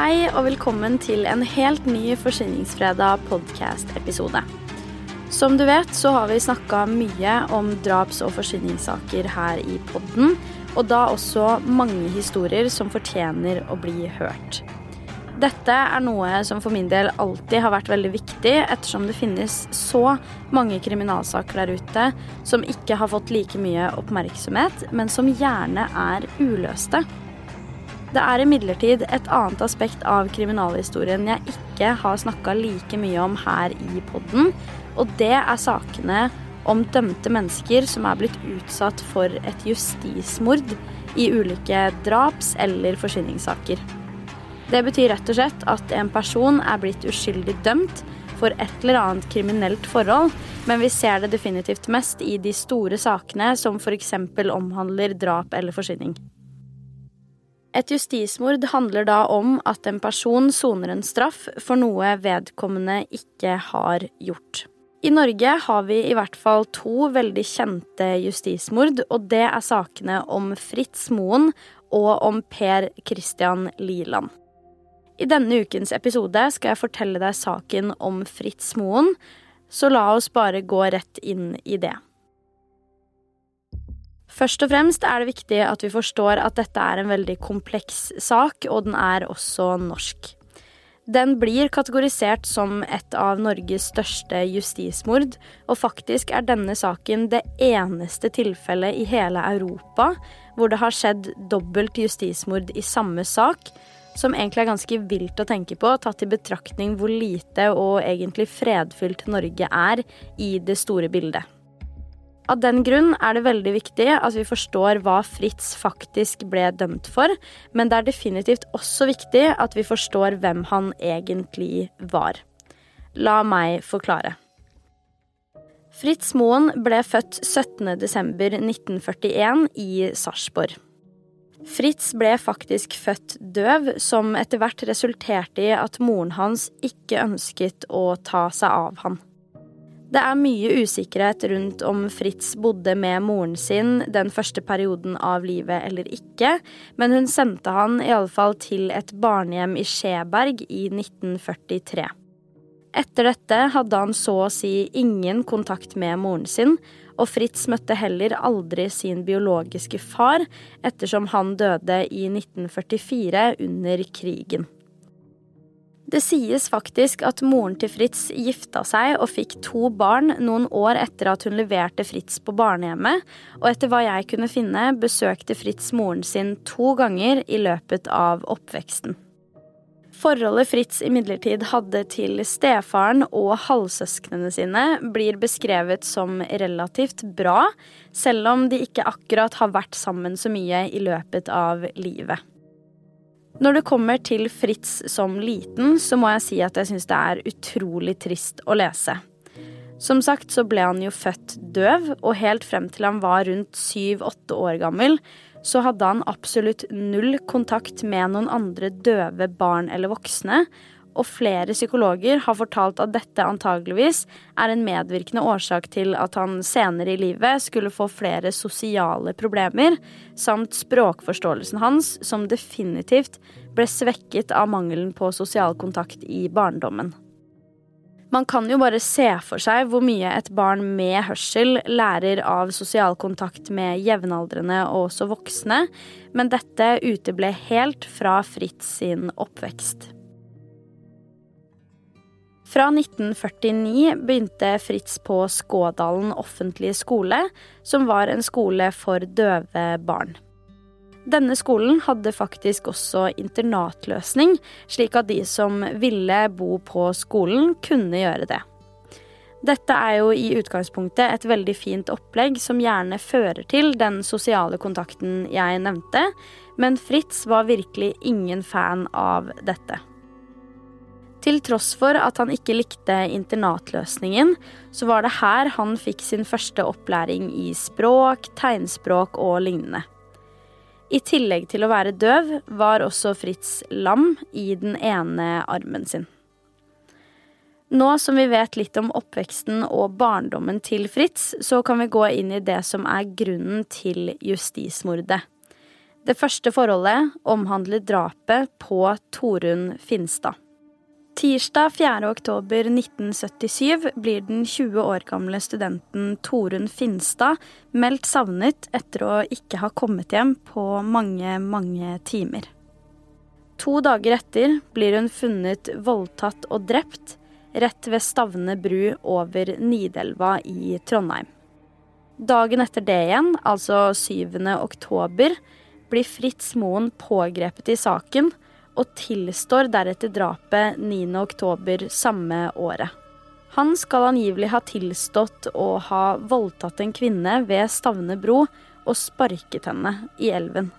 Hei og velkommen til en helt ny Forsyningsfredag podkast-episode. Som du vet, så har vi snakka mye om draps- og forsyningssaker her i podden, og da også mange historier som fortjener å bli hørt. Dette er noe som for min del alltid har vært veldig viktig, ettersom det finnes så mange kriminalsaker der ute som ikke har fått like mye oppmerksomhet, men som gjerne er uløste. Det er imidlertid et annet aspekt av kriminalhistorien jeg ikke har snakka like mye om her i podden, og det er sakene om dømte mennesker som er blitt utsatt for et justismord i ulike draps- eller forsvinningssaker. Det betyr rett og slett at en person er blitt uskyldig dømt for et eller annet kriminelt forhold, men vi ser det definitivt mest i de store sakene som f.eks. omhandler drap eller forsvinning. Et justismord handler da om at en person soner en straff for noe vedkommende ikke har gjort. I Norge har vi i hvert fall to veldig kjente justismord, og det er sakene om Fritz Moen og om Per Christian Liland. I denne ukens episode skal jeg fortelle deg saken om Fritz Moen, så la oss bare gå rett inn i det. Først og fremst er det viktig at vi forstår at dette er en veldig kompleks sak, og den er også norsk. Den blir kategorisert som et av Norges største justismord, og faktisk er denne saken det eneste tilfellet i hele Europa hvor det har skjedd dobbelt justismord i samme sak, som egentlig er ganske vilt å tenke på, tatt i betraktning hvor lite og egentlig fredfylt Norge er i det store bildet. Av den grunn er det veldig viktig at vi forstår hva Fritz faktisk ble dømt for, men det er definitivt også viktig at vi forstår hvem han egentlig var. La meg forklare. Fritz Moen ble født 17.12.1941 i Sarpsborg. Fritz ble faktisk født døv, som etter hvert resulterte i at moren hans ikke ønsket å ta seg av han. Det er mye usikkerhet rundt om Fritz bodde med moren sin den første perioden av livet eller ikke, men hun sendte han i alle fall til et barnehjem i Skjeberg i 1943. Etter dette hadde han så å si ingen kontakt med moren sin, og Fritz møtte heller aldri sin biologiske far, ettersom han døde i 1944 under krigen. Det sies faktisk at moren til Fritz gifta seg og fikk to barn noen år etter at hun leverte Fritz på barnehjemmet, og etter hva jeg kunne finne, besøkte Fritz moren sin to ganger i løpet av oppveksten. Forholdet Fritz imidlertid hadde til stefaren og halvsøsknene sine, blir beskrevet som relativt bra, selv om de ikke akkurat har vært sammen så mye i løpet av livet. Når det kommer til Fritz som liten, så må jeg si at jeg syns det er utrolig trist å lese. Som sagt så ble han jo født døv, og helt frem til han var rundt syv-åtte år gammel, så hadde han absolutt null kontakt med noen andre døve barn eller voksne, og flere psykologer har fortalt at dette antageligvis er en medvirkende årsak til at han senere i livet skulle få flere sosiale problemer, samt språkforståelsen hans, som definitivt ble svekket av mangelen på sosial kontakt i barndommen. Man kan jo bare se for seg hvor mye et barn med hørsel lærer av sosial kontakt med jevnaldrende og også voksne, men dette uteble helt fra Fritz sin oppvekst. Fra 1949 begynte Fritz på Skådalen offentlige skole, som var en skole for døve barn. Denne skolen hadde faktisk også internatløsning, slik at de som ville bo på skolen, kunne gjøre det. Dette er jo i utgangspunktet et veldig fint opplegg som gjerne fører til den sosiale kontakten jeg nevnte, men Fritz var virkelig ingen fan av dette. Til tross for at han ikke likte internatløsningen, så var det her han fikk sin første opplæring i språk, tegnspråk og lignende. I tillegg til å være døv, var også Fritz lam i den ene armen sin. Nå som vi vet litt om oppveksten og barndommen til Fritz, så kan vi gå inn i det som er grunnen til justismordet. Det første forholdet omhandler drapet på Torunn Finstad. Tirsdag 4. oktober 1977 blir den 20 år gamle studenten Torunn Finstad meldt savnet etter å ikke ha kommet hjem på mange, mange timer. To dager etter blir hun funnet voldtatt og drept rett ved Stavne bru over Nidelva i Trondheim. Dagen etter det igjen, altså 7. oktober, blir Fritz Moen pågrepet i saken og tilstår deretter drapet 9.10 samme året. Han skal angivelig ha tilstått å ha voldtatt en kvinne ved Stavne bro og sparket henne i elven.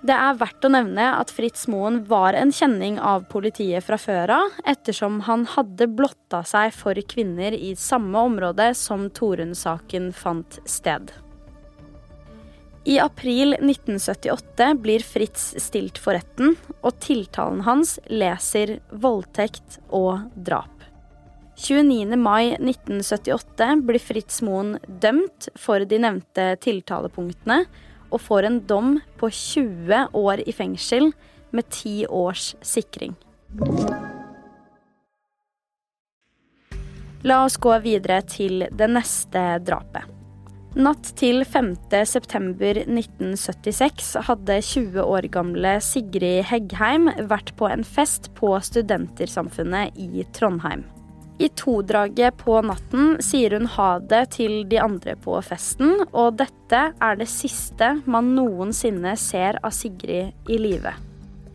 Det er verdt å nevne at Fritz Moen var en kjenning av politiet fra før av, ettersom han hadde blotta seg for kvinner i samme område som Torunn-saken fant sted. I april 1978 blir Fritz stilt for retten, og tiltalen hans leser voldtekt og drap. 29. mai 1978 blir Fritz Moen dømt for de nevnte tiltalepunktene, og får en dom på 20 år i fengsel med 10 års sikring. La oss gå videre til det neste drapet. Natt til 5. september 1976 hadde 20 år gamle Sigrid Heggheim vært på en fest på Studentersamfunnet i Trondheim. I todraget på natten sier hun ha det til de andre på festen, og dette er det siste man noensinne ser av Sigrid i live.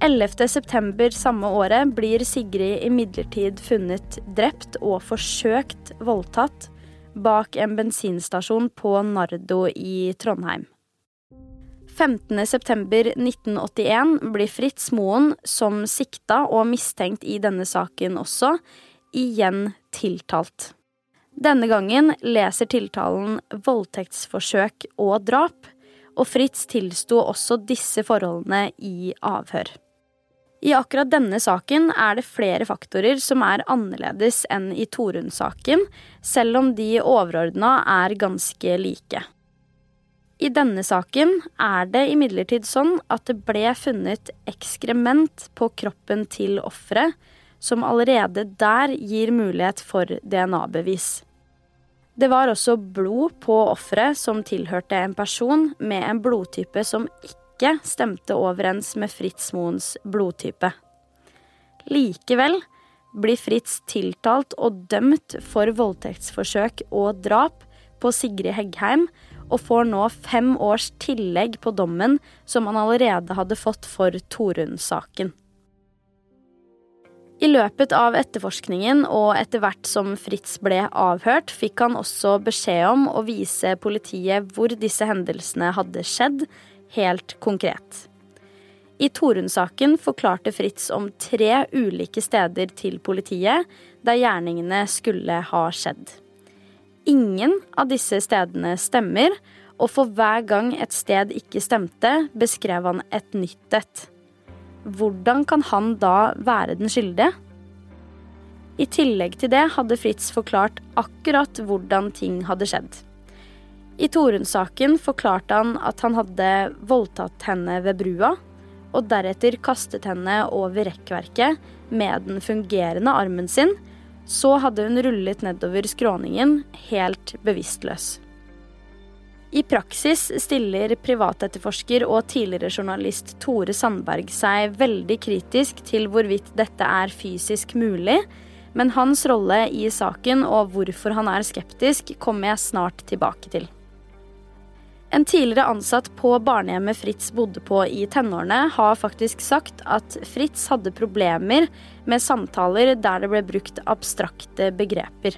11.9. samme året blir Sigrid imidlertid funnet drept og forsøkt voldtatt bak en bensinstasjon på Nardo i Trondheim. 15.9.1981 blir Fritz Moen, som sikta og mistenkt i denne saken også, igjen tiltalt. Denne gangen leser tiltalen voldtektsforsøk og drap, og Fritz tilsto også disse forholdene i avhør. I akkurat denne saken er det flere faktorer som er annerledes enn i Torunn-saken, selv om de overordna er ganske like. I denne saken er det imidlertid sånn at det ble funnet ekskrement på kroppen til offeret, som allerede der gir mulighet for DNA-bevis. Det var også blod på offeret som tilhørte en person med en blodtype som ikke ikke stemte overens med Fritz Moens blodtype. Likevel blir Fritz tiltalt og dømt for voldtektsforsøk og drap på Sigrid Heggheim, og får nå fem års tillegg på dommen som han allerede hadde fått for Torunn-saken. I løpet av etterforskningen og etter hvert som Fritz ble avhørt, fikk han også beskjed om å vise politiet hvor disse hendelsene hadde skjedd, helt konkret. I Torunn-saken forklarte Fritz om tre ulike steder til politiet der gjerningene skulle ha skjedd. Ingen av disse stedene stemmer, og for hver gang et sted ikke stemte, beskrev han et nytt et. Hvordan kan han da være den skyldige? I tillegg til det hadde Fritz forklart akkurat hvordan ting hadde skjedd. I Torunn-saken forklarte han at han hadde voldtatt henne ved brua, og deretter kastet henne over rekkverket med den fungerende armen sin. Så hadde hun rullet nedover skråningen, helt bevisstløs. I praksis stiller privatetterforsker og tidligere journalist Tore Sandberg seg veldig kritisk til hvorvidt dette er fysisk mulig, men hans rolle i saken og hvorfor han er skeptisk, kommer jeg snart tilbake til. En tidligere ansatt på barnehjemmet Fritz bodde på i tenårene, har faktisk sagt at Fritz hadde problemer med samtaler der det ble brukt abstrakte begreper.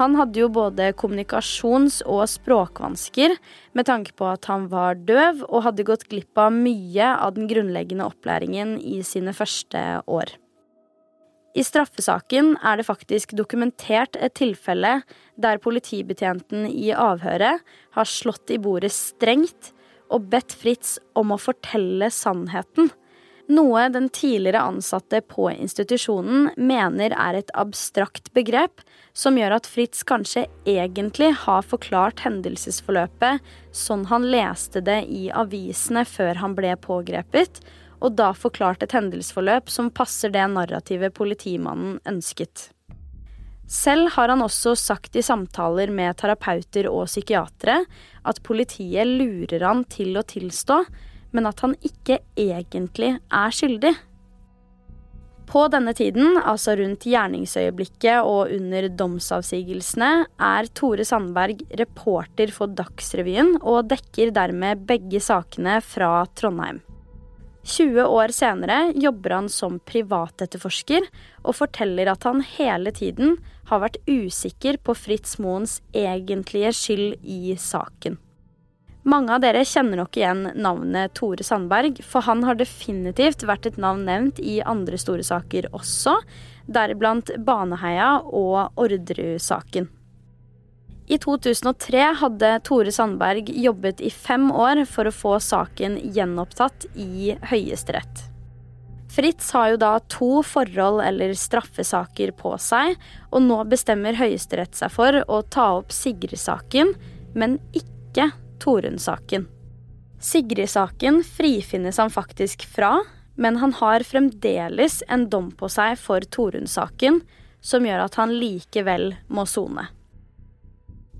Han hadde jo både kommunikasjons- og språkvansker med tanke på at han var døv og hadde gått glipp av mye av den grunnleggende opplæringen i sine første år. I straffesaken er det faktisk dokumentert et tilfelle der politibetjenten i avhøret har slått i bordet strengt og bedt Fritz om å fortelle sannheten. Noe den tidligere ansatte på institusjonen mener er et abstrakt begrep, som gjør at Fritz kanskje egentlig har forklart hendelsesforløpet sånn han leste det i avisene før han ble pågrepet, og da forklart et hendelsesforløp som passer det narrativet politimannen ønsket. Selv har han også sagt i samtaler med terapeuter og psykiatere at politiet lurer han til å tilstå, men at han ikke egentlig er skyldig. På denne tiden, altså rundt gjerningsøyeblikket og under domsavsigelsene, er Tore Sandberg reporter for Dagsrevyen og dekker dermed begge sakene fra Trondheim. 20 år senere jobber han som privatetterforsker og forteller at han hele tiden har vært usikker på Fritz Moens egentlige skyld i saken. Mange av dere kjenner nok igjen navnet Tore Sandberg, for han har definitivt vært et navn nevnt i andre store saker også, deriblant Baneheia og Orderud-saken. I 2003 hadde Tore Sandberg jobbet i fem år for å få saken gjenopptatt i Høyesterett. Fritz har jo da to forhold eller straffesaker på seg, og nå bestemmer Høyesterett seg for å ta opp Sigrid-saken, men ikke Torunn-saken. Sigrid-saken frifinnes han faktisk fra, men han har fremdeles en dom på seg for Torunn-saken, som gjør at han likevel må sone.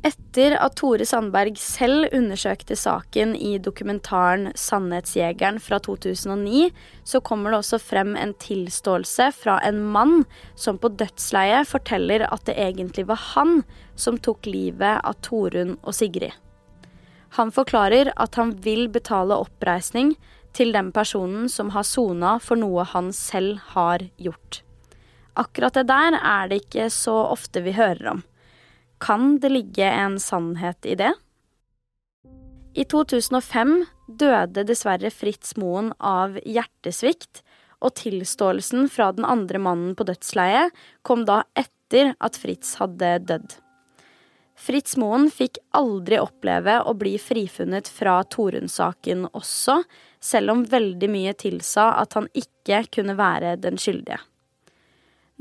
Etter at Tore Sandberg selv undersøkte saken i dokumentaren 'Sannhetsjegeren' fra 2009, så kommer det også frem en tilståelse fra en mann som på dødsleiet forteller at det egentlig var han som tok livet av Torunn og Sigrid. Han forklarer at han vil betale oppreisning til den personen som har sona for noe han selv har gjort. Akkurat det der er det ikke så ofte vi hører om. Kan det ligge en sannhet i det? I 2005 døde dessverre Fritz Moen av hjertesvikt, og tilståelsen fra den andre mannen på dødsleiet kom da etter at Fritz hadde dødd. Fritz Moen fikk aldri oppleve å bli frifunnet fra Torunn-saken også, selv om veldig mye tilsa at han ikke kunne være den skyldige.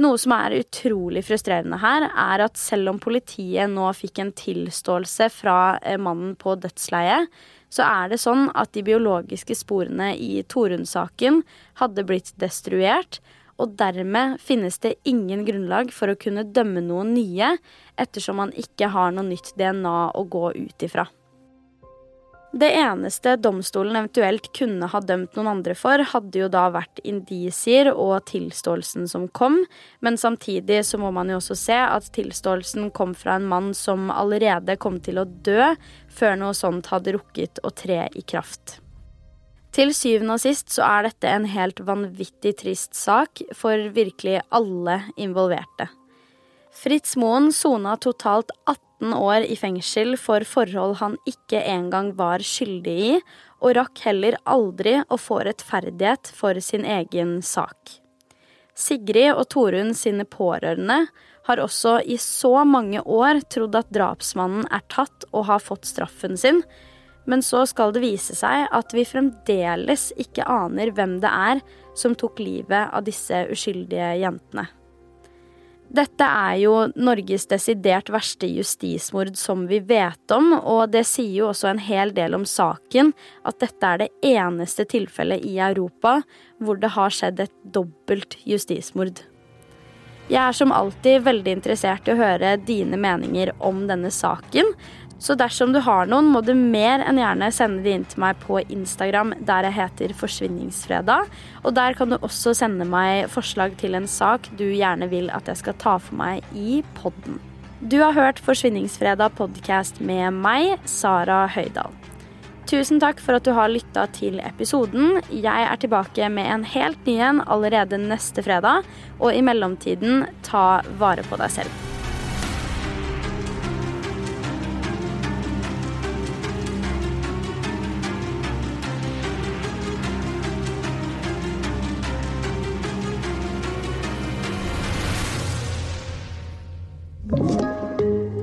Noe som er utrolig frustrerende her, er at selv om politiet nå fikk en tilståelse fra eh, mannen på dødsleiet, så er det sånn at de biologiske sporene i Torunn-saken hadde blitt destruert, og dermed finnes det ingen grunnlag for å kunne dømme noen nye, ettersom man ikke har noe nytt DNA å gå ut ifra. Det eneste domstolen eventuelt kunne ha dømt noen andre for, hadde jo da vært indisier og tilståelsen som kom, men samtidig så må man jo også se at tilståelsen kom fra en mann som allerede kom til å dø før noe sånt hadde rukket å tre i kraft. Til syvende og sist så er dette en helt vanvittig trist sak for virkelig alle involverte. Fritz Moen sona totalt 18 18 år i fengsel for forhold han ikke engang var skyldig i, og rakk heller aldri å få rettferdighet for sin egen sak. Sigrid og Torunn sine pårørende har også i så mange år trodd at drapsmannen er tatt og har fått straffen sin, men så skal det vise seg at vi fremdeles ikke aner hvem det er som tok livet av disse uskyldige jentene. Dette er jo Norges desidert verste justismord som vi vet om, og det sier jo også en hel del om saken at dette er det eneste tilfellet i Europa hvor det har skjedd et dobbelt justismord. Jeg er som alltid veldig interessert i å høre dine meninger om denne saken, så dersom du har noen, må du mer enn gjerne sende de inn til meg på Instagram, der jeg heter Forsvinningsfredag. Og der kan du også sende meg forslag til en sak du gjerne vil at jeg skal ta for meg i podden. Du har hørt Forsvinningsfredag podkast med meg, Sara Høydahl. Tusen takk for at du har lytta til episoden. Jeg er tilbake med en helt ny en allerede neste fredag. Og i mellomtiden, ta vare på deg selv.